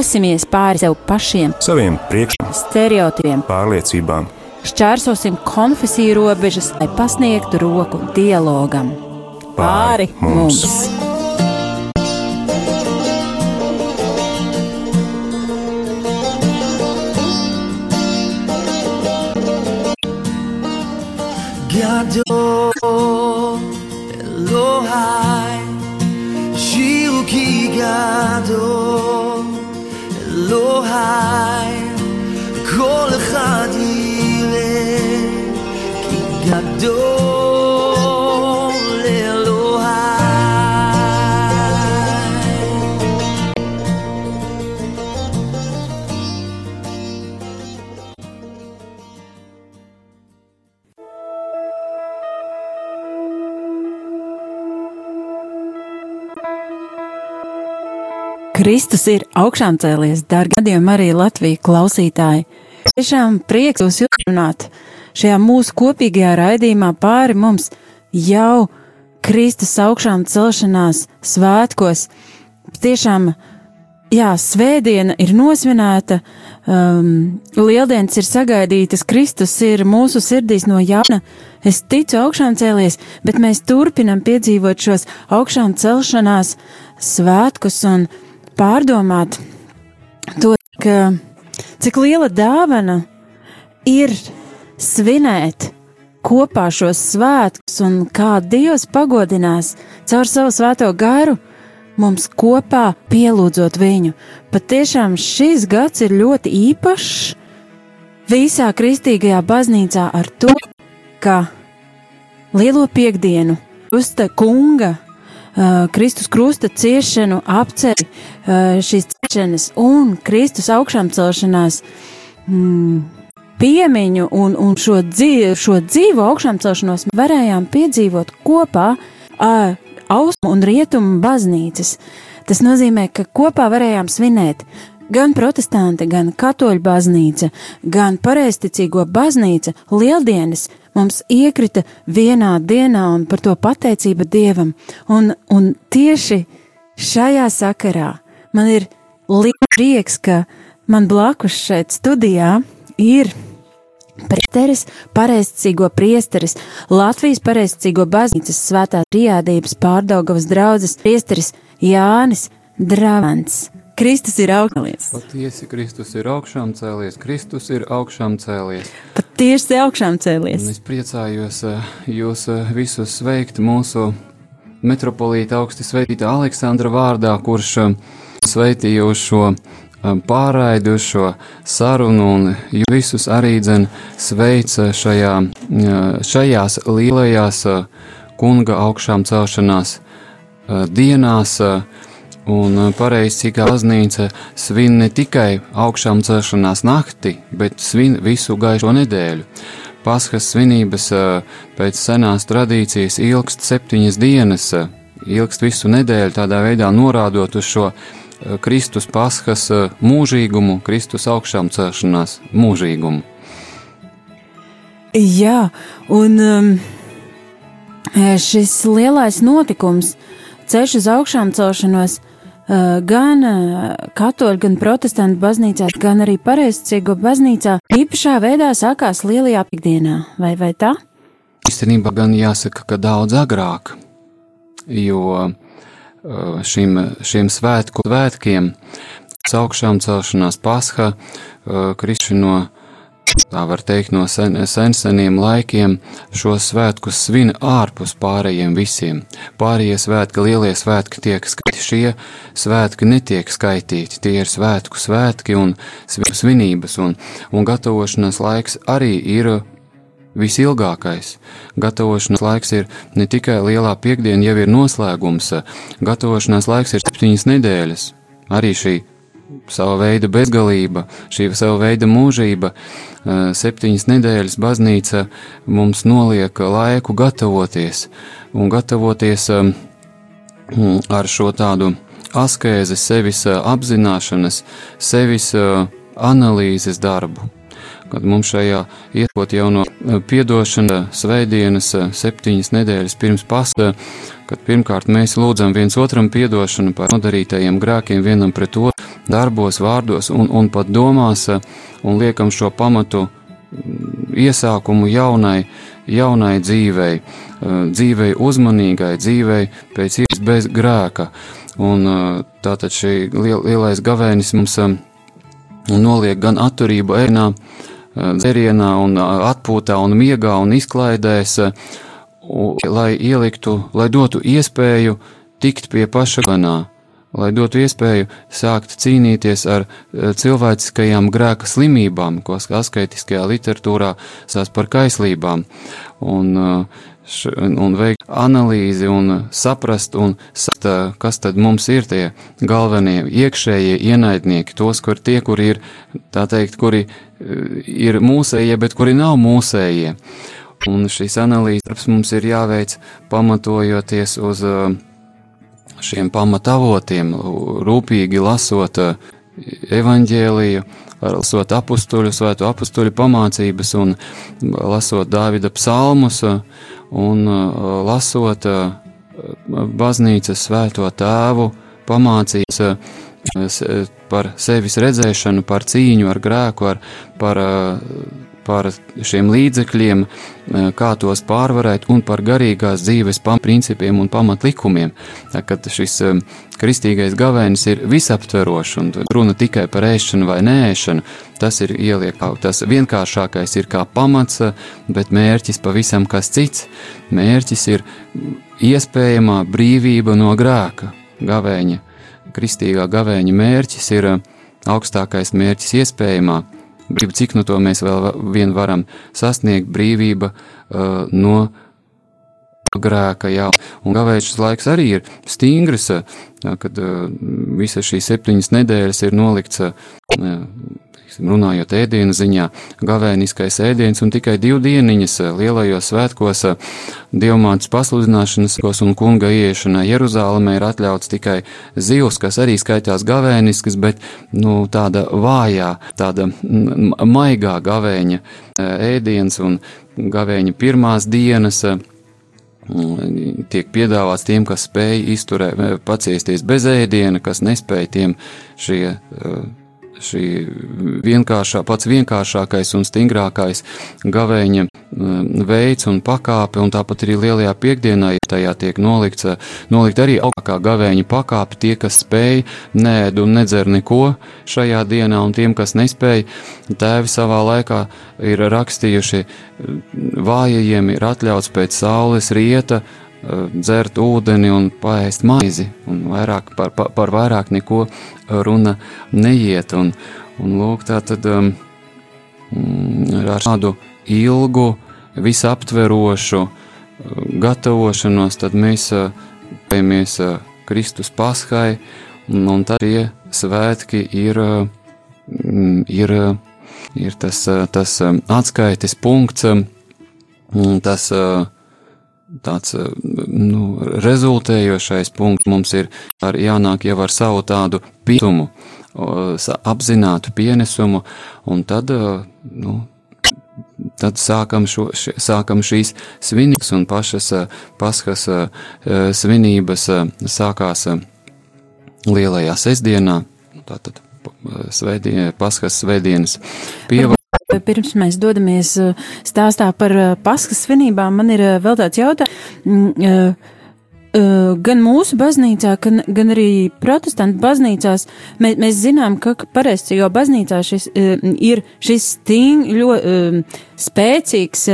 dosimies pāri sev pašiem, saviem priekšstatiem, stereotipiem, pārliecībām. Šķērsosim konfesiju robežas, lai pasniegtu roku dialogam. Pāri mums! mums. Gadol Kristus ir augšām cēlies, dārgi gadījumi arī Latviju klausītāji. Tiešām prieks jūs uzrunāt šajā mūsu kopīgajā raidījumā pāri mums jau Kristus augšām celšanās svētkos. Tiešām, jā, svētdiena ir nosvinēta, um, lieldienas ir sagaidītas, Kristus ir mūsu sirdīs no jauna. Es ticu augšām cēlies, bet mēs turpinam piedzīvot šos augšām celšanās svētkus un pārdomāt to, ka cik liela dāvana ir svinēt kopā šos svētkus un kā Dievs pagodinās caur savu svēto garu mums kopā pielūdzot viņu. Pat tiešām šis gads ir ļoti īpašs visā kristīgajā baznīcā ar to, ka lielo piekdienu Usta kunga Kristus krusta ciešanu apceļ uh, šīs ciešanas un Kristus augšām celšanās mm, piemiņu un, un šo, dzīvi, šo dzīvo augšām celšanos varējām piedzīvot kopā ar austrumu un rietumu baznīcas. Tas nozīmē, ka kopā varējām svinēt gan protestanti, gan katoļu baznīca, gan pareizticīgo baznīca lieldienas mums iekrita vienā dienā un par to pateicība Dievam. Un, un tieši šajā sakarā man ir liels prieks, ka man blakus šeit studijā ir Priesteris, pareizcīgo priesteris, Latvijas pareizcīgo baznīcas svētās triādības pārdaugavas draudzes priesteris Jānis Dravans. Kristus ir augšām Patiesi, Kristus ir augšām cēlies, Kristus ir augšām cēlies. Patiesi augšām cēlies. Un es priecājos eh, jūs eh, visus sveikt mūsu metropolīta augsti sveitīta Aleksandra vārdā, kurš eh, sveitīja šo pārraidu, šo sarunu un visus arī dzen sveica šajā, šajās lielajās kunga augšām celšanās dienās, Un uh, pareizcīgā baznīca svin ne tikai augšām celšanās nakti, bet svin visu gaišo nedēļu. Paskas svinības uh, pēc senās tradīcijas ilgst septiņas dienas, uh, ilgst visu nedēļu, tādā veidā norādot uz šo Kristus paskas mūžīgumu, Kristus augšām celšanās mūžīgumu. Jā, un um, šis lielais notikums, ceļš uz augšām celšanos, Eh, gan katoļu, gan protestantu baznīcās, gan arī pareizcīgo baznīcā īpašā veidā sākās lielajā pikdienā, vai, vai tā? Īstenībā gan jāsaka, ka daudz agrāk, jo šim, šiem svētku svētkiem, augšām celšanās pasha, krišana no tā var teikt, no sen, sen seniem laikiem šos svētkus svin ārpus pārējiem visiem. Pārējie svētki, lielie svētki tiek skaitīti, šie svētki netiek skaitīti, tie ir svētku svētki un svinības, un, un gatavošanās laiks arī ir visilgākais. Gatavošanās laiks ir ne tikai lielā piekdiena, jau ir noslēgums, gatavošanās laiks ir septiņas nedēļas. Arī šī sava veida bezgalība, šī sava veida mūžība, septiņas nedēļas baznīca mums noliek laiku gatavoties un gatavoties ar šo tādu askēzi, sevis apzināšanas, sevis analīzes darbu. Kad mums šajā iekot jau no piedošana svētdienas septiņas nedēļas pirms pasta, kad pirmkārt mēs lūdzam viens otram piedošanu par nodarītajiem grēkiem vienam pret otru, darbos, vārdos un, un pat domās, un liekam šo pamatu iesākumu jaunai, jaunai dzīvei, dzīvei uzmanīgai, dzīvei pēc iespējas bez grēka. Un tātad šī liel, lielais gavēnis mums noliek gan atturību ēnā, dzerienā un atpūtā un miegā un izklaidēs, lai ieliktu, lai dotu iespēju tikt pie paša ganā, lai dotu iespēju sākt cīnīties ar cilvēciskajām grēka slimībām, ko asketiskajā literatūrā sās par kaislībām, un, un veikt analīzi un saprast, un saprast, kas tad mums ir tie galvenie iekšējie ienaidnieki, tos, kur tie, kuri ir, tā teikt, kuri ir mūsējie, bet kuri nav mūsējie. Un šīs analīzes mums ir jāveic pamatojoties uz uh, šiem pamatavotiem, rūpīgi lasot uh, evaņģēliju, lasot apstuļu, svēto apstuļu pamācības un lasot Dāvida psalmus un lasot baznīcas svēto tēvu pamācības par sevis redzēšanu, par cīņu ar grēku, ar, par, par šiem līdzekļiem, kā tos pārvarēt un par garīgās dzīves principiem un pamatlikumiem. Kad šis kristīgais gavēnis ir visaptverošs un runa tikai par ēšanu vai nēšanu, tas ir ieliek, tas vienkāršākais ir kā pamats, bet mērķis pavisam kas cits. Mērķis ir iespējamā brīvība no grēka, gavēņa kristīgā gavēņa mērķis ir augstākais mērķis iespējamā. Brīvība, cik no to mēs vēl vien varam sasniegt, brīvība uh, no grēka, jā. Un gavēšanas laiks arī ir stingrs, uh, kad uh, visas šīs septiņas nedēļas ir nolikts uh, runājot ēdienu ziņā, gavēniskais ēdiens un tikai divu dieniņas eh, lielajos svētkos eh, dievmātes pasludināšanas un kunga ieiešanā Jeruzālēmē ir atļauts tikai zivs, kas arī skaitās gavēniskas, bet, nu, tāda vājā, tāda maigā gavēņa eh, ēdiens un gavēņa pirmās dienas tiek piedāvāts tiem, kas spēj izturēt, paciesties bez ēdiena, kas nespēj tiem šie šī vienkāršā, pats vienkāršākais un stingrākais gavēņa mm, veids un pakāpe, un tāpat arī lielajā piekdienā, tajā tiek nolikts, nolikt arī augstākā gavēņa pakāpe, tie, kas spēj, nēd un nedzer neko šajā dienā, un tiem, kas nespēj, tēvi savā laikā ir rakstījuši, vājajiem ir atļauts pēc saules rieta, dzert ūdeni un paēst maizi, un vairāk par, par, par vairāk neko runa neiet. Un, un lūk, tā tad um, ar šādu ilgu, visaptverošu gatavošanos, tad mēs pējamies Kristus paskai, un, un tad tie svētki ir, ir, ir tas, tas atskaites punkts, tas tāds nu, rezultējošais punkts mums ir jānāk jau ar savu tādu pienesumu, apzinātu pienesumu, un tad, nu, tad sākam, šo, sākam šīs svinības un pašas paskas svinības sākās lielajā sestdienā, tātad svētdien, paskas svētdienas pieva. Pirms mēs dodamies uh, stāstā par uh, paskas svinībām, man ir uh, vēl tāds jautājums. Mm, gan mūsu baznīcā, gan, gan arī protestantu baznīcās mēs, mēs zinām, ka pareizcīgo baznīcā šis ir šis sting, ļoti spēcīgs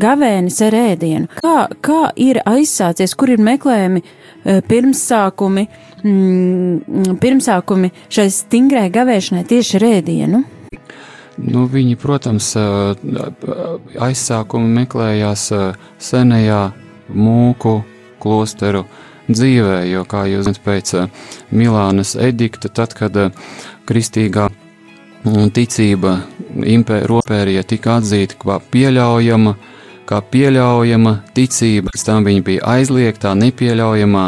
gavēnis ar ēdienu. Kā, kā ir aizsācies, kur ir meklējumi pirmsākumi, mm, pirmsākumi šai stingrai gavēšanai tieši ar ēdienu? Nu, viņi, protams, aizsākumi meklējās senajā mūku klosteru dzīvē, jo, kā jūs zināt, pēc Milānas edikta, tad, kad kristīgā ticība impērija tika atzīta kā pieļaujama, kā pieļaujama ticība, pēc tam viņa bija aizliegtā, nepieļaujamā,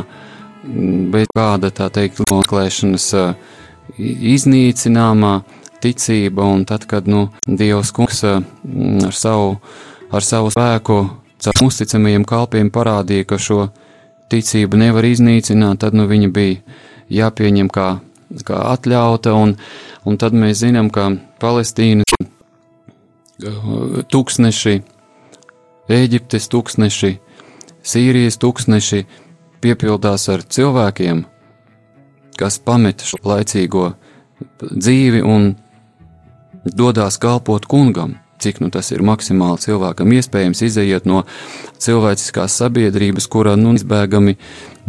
bez kāda, tā teikt, meklēšanas iznīcināmā, ticība, un tad, kad nu, Dievs kungs mm, ar savu, ar savu spēku, caur uzticamajiem kalpiem parādīja, ka šo ticību nevar iznīcināt, tad nu, viņa bija jāpieņem kā kā atļauta, un, un tad mēs zinām, ka Palestīnas tūkstneši, Ēģiptes tūkstneši, Sīrijas tūkstneši piepildās ar cilvēkiem, kas pamet šo laicīgo dzīvi un dodas kalpot kungam. Cik nu tas ir maksimāli cilvēkam iespējams iziet no cilvēciskās sabiedrības, kura nu neizbēgami,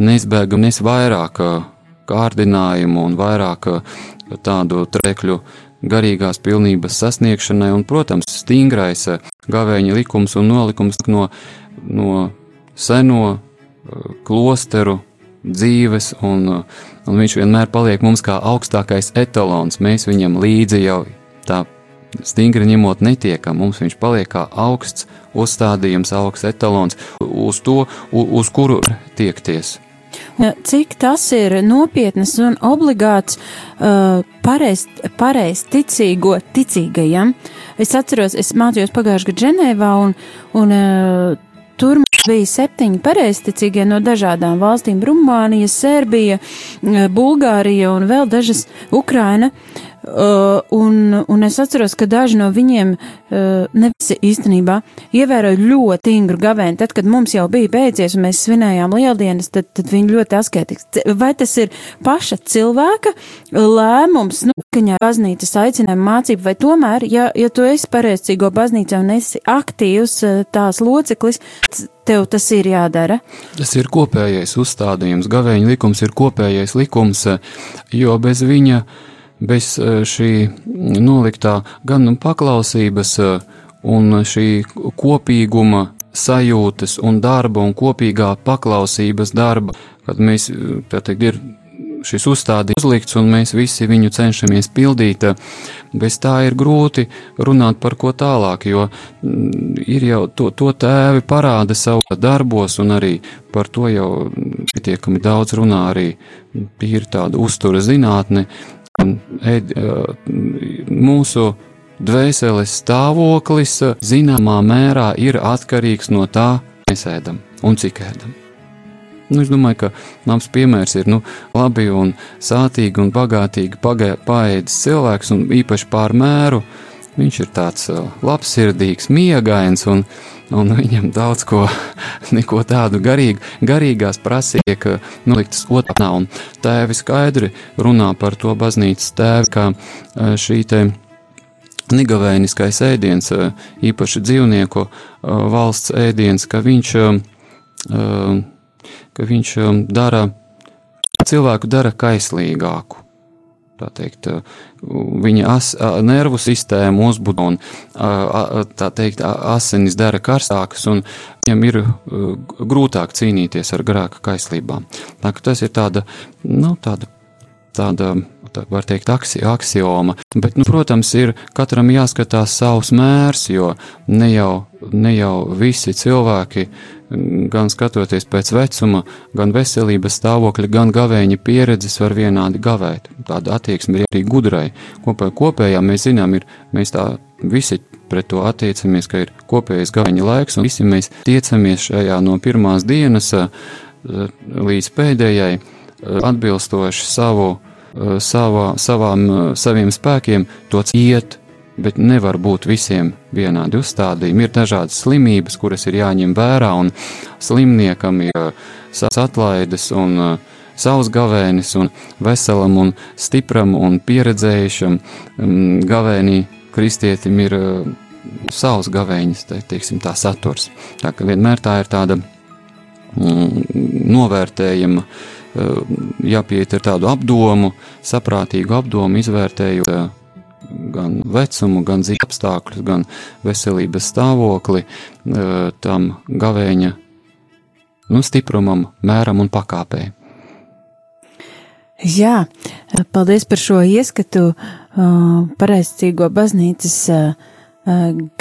neizbēgami nes vairāk kārdinājumu un vairāk tādu trekļu garīgās pilnības sasniegšanai, un, protams, stingrais gavēņa likums un nolikums no, no seno klosteru dzīves, un, un viņš vienmēr paliek mums kā augstākais etalons. Mēs viņam līdzi jau tā stingri ņemot netiekam, mums viņš paliek kā augsts uzstādījums, augsts etalons, uz to, uz kuru tiekties. Cik tas ir nopietnas un obligāts uh, pareiz, pareiz ticīgo ticīgajam? Es atceros, es mācījos pagājušajā gadā Ženēvā un, un uh, tur bija septiņi pareizticīgie no dažādām valstīm - Rumānija, Serbija, uh, Bulgārija un vēl dažas Ukraina. Uh, Uh, un, un es atceros, ka daži no viņiem, uh, ne visi īstenībā, ievēroja ļoti stingru gavēni. Tad, kad mums jau bija beidzies un mēs svinējām lieldienas, tad, tad viņi ļoti asketiski. Vai tas ir paša cilvēka lēmums, nu, kaņā baznīcas aicinājuma mācība, vai tomēr, ja, ja tu esi pareizcīgo baznīcā un esi aktīvs uh, tās loceklis, tev tas ir jādara? Tas ir kopējais uzstādījums. Gavēņa likums ir kopējais likums, jo bez viņa bez eh, šī noliktā gan paklausības eh, un šī kopīguma sajūtas un darba un kopīgā paklausības darba, kad mēs, eh, tā teikt, ir šis uzstādījums uzlikts un mēs visi viņu cenšamies pildīt, bez tā ir grūti runāt par ko tālāk, jo mm, ir jau to, to tēvi parāda savu darbos un arī par to jau pietiekami daudz runā arī. Tīri tāda uztura zinātne, mūsu dvēseles stāvoklis zināmā mērā ir atkarīgs no tā, mēs ēdam un cik ēdam. Nu, es domāju, ka labs piemērs ir nu, labi un sātīgi un bagātīgi paēdis cilvēks, un īpaši pār mēru. Viņš ir tāds labsirdīgs, miegains un, un viņam daudz ko, neko tādu garīgu, garīgās prasīja, ka noliktas otrā. Un tēvi skaidri runā par to baznīcas tēvi, kā e, šī te nigavēniskais ēdiens, e, īpaši dzīvnieku e, valsts ēdiens, ka viņš, ka viņš dara, cilvēku dara kaislīgāku tā teikt, viņa as, nervu sistēmu uzbudo un tā teikt, asinis dara karstākas un viņam ir grūtāk cīnīties ar grēka kaislībām. Tā, tas ir tāda, nu, tāda, tāda tā var teikt, aksi, axioma. Bet, nu, protams, ir katram jāskatās savs mērs, jo ne jau, ne jau visi cilvēki gan skatoties pēc vecuma, gan veselības stāvokļa, gan gavēņa pieredzes var vienādi gavēt. Tāda attieksme ir arī gudrai. Kopē, kopējā mēs zinām, ir, mēs tā visi pret to attiecamies, ka ir kopējais gavēņa laiks, un visi mēs tiecamies šajā no pirmās dienas eh, līdz pēdējai eh, atbilstoši savu, savā, savām, saviem spēkiem to iet bet nevar būt visiem vienādi uzstādījumi. Ir dažādas slimības, kuras ir jāņem vērā, un slimniekam ir uh, savas atlaides un savs gavēnis, un veselam un stipram un pieredzējušam um, gavēnī kristietim ir savs gavēņas, te, teiksim, tā saturs. Tā ka vienmēr tā ir tāda mm, novērtējama, uh, jāpiet ar tādu apdomu, saprātīgu apdomu, izvērtējot uh, gan vecumu, gan dzīves apstākļus, gan veselības stāvokli e, tam gavēņa nu, stiprumam, mēram un pakāpei. Jā, paldies par šo ieskatu uh, pareizcīgo baznīcas uh,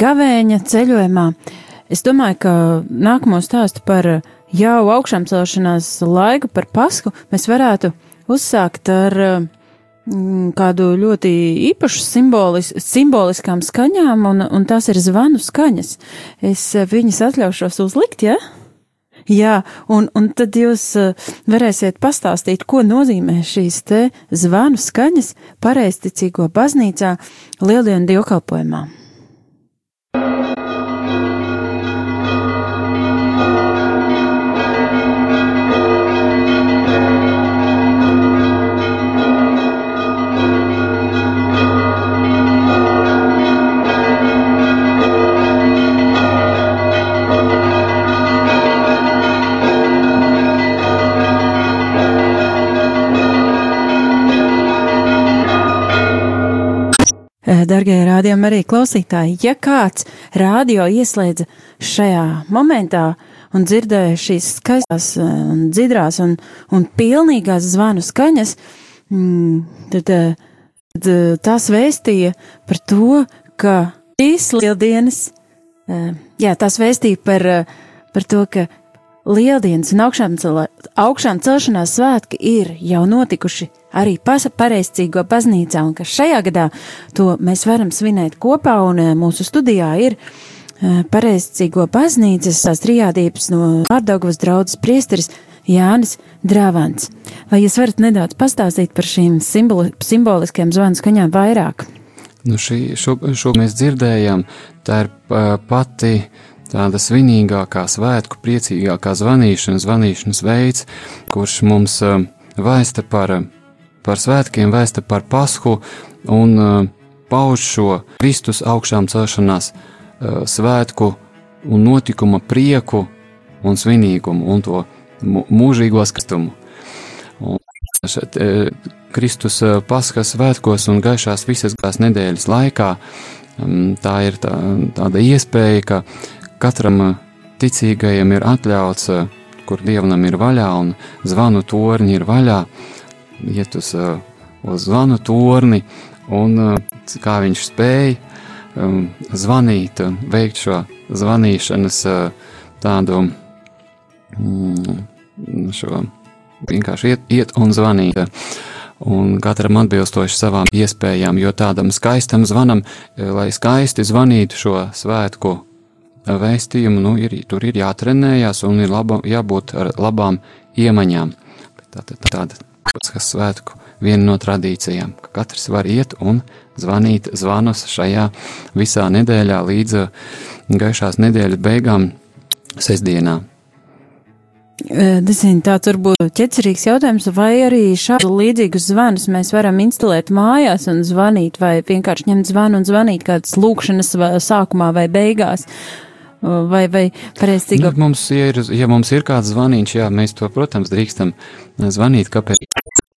gavēņa ceļojumā. Es domāju, ka nākamo stāstu par jau augšām celšanās laiku, par pasku, mēs varētu uzsākt ar Mm, kādu ļoti īpašu simbolis, simboliskām skaņām, un, un tās ir zvanu skaņas. Es eh, viņas atļaušos uzlikt, ja? Jā, un, un tad jūs uh, varēsiet pastāstīt, ko nozīmē šīs te zvanu skaņas pareizticīgo baznīcā lieldienu dievkalpojumā. Rādījumi arī klausītāji, ja kāds rādio ieslēdza šajā momentā un dzirdēja šīs skaistās un dzidrās un, un pilnīgās zvanu skaņas, mm, tad, tad tās vēstīja par to, ka šīs lieldienas, jā, tās vēstīja par, par to, ka lieldienas un augšām, augšām celšanās svētki ir jau notikuši arī pareizcīgo baznīcā, un ka šajā gadā to mēs varam svinēt kopā, un eh, mūsu studijā ir eh, pareizcīgo baznīcas trijādības no Vārdogavas draudzes priesteris Jānis Drāvans. Vai jūs varat nedaudz pastāstīt par šīm simboli, simboliskajām zvanu skaņām vairāk? Nu šī, šo, šo mēs dzirdējām, tā ir pati tāda svinīgākā, svētku priecīgākā zvanīšana, zvanīšanas veids, kurš mums vēsta par par svētkiem, vēsta par pasku un uh, pauž šo Kristus augšām celšanās uh, svētku un notikuma prieku un svinīgumu un to mūžīgo skastumu. Un šeit, uh, Kristus uh, paskas svētkos un gaišās visas gās nedēļas laikā um, tā ir tā, tāda iespēja, ka katram ticīgajam ir atļauts, kur dievam ir vaļā un zvanu torņi ir vaļā, iet uz, uz zvanu torni, un uh, kā viņš spēja um, zvanīt, veikt šo zvanīšanas tādu mm, šo vienkārši iet, iet un zvanīt. Un katram atbilstoši savām iespējām, jo tādam skaistam zvanam, lai skaisti zvanītu šo svētku vēstījumu, nu, ir, tur ir jātrenējās un ir laba, jābūt ar labām iemaņām. Tātad tāda Paskas svētku viena no tradīcijām, ka katrs var iet un zvanīt zvanus šajā visā nedēļā līdz uh, gaišās nedēļas beigām sestdienā. Nezinu, tāds varbūt ķecerīgs jautājums, vai arī šādu līdzīgus zvanus mēs varam instalēt mājās un zvanīt, vai vienkārši ņemt zvanu un zvanīt kādas lūkšanas sākumā vai beigās. Vai, vai pareizi? Nu, mums, ja, ir, ja mums ir kāds zvaniņš, jā, mēs to, protams, drīkstam zvanīt, kāpēc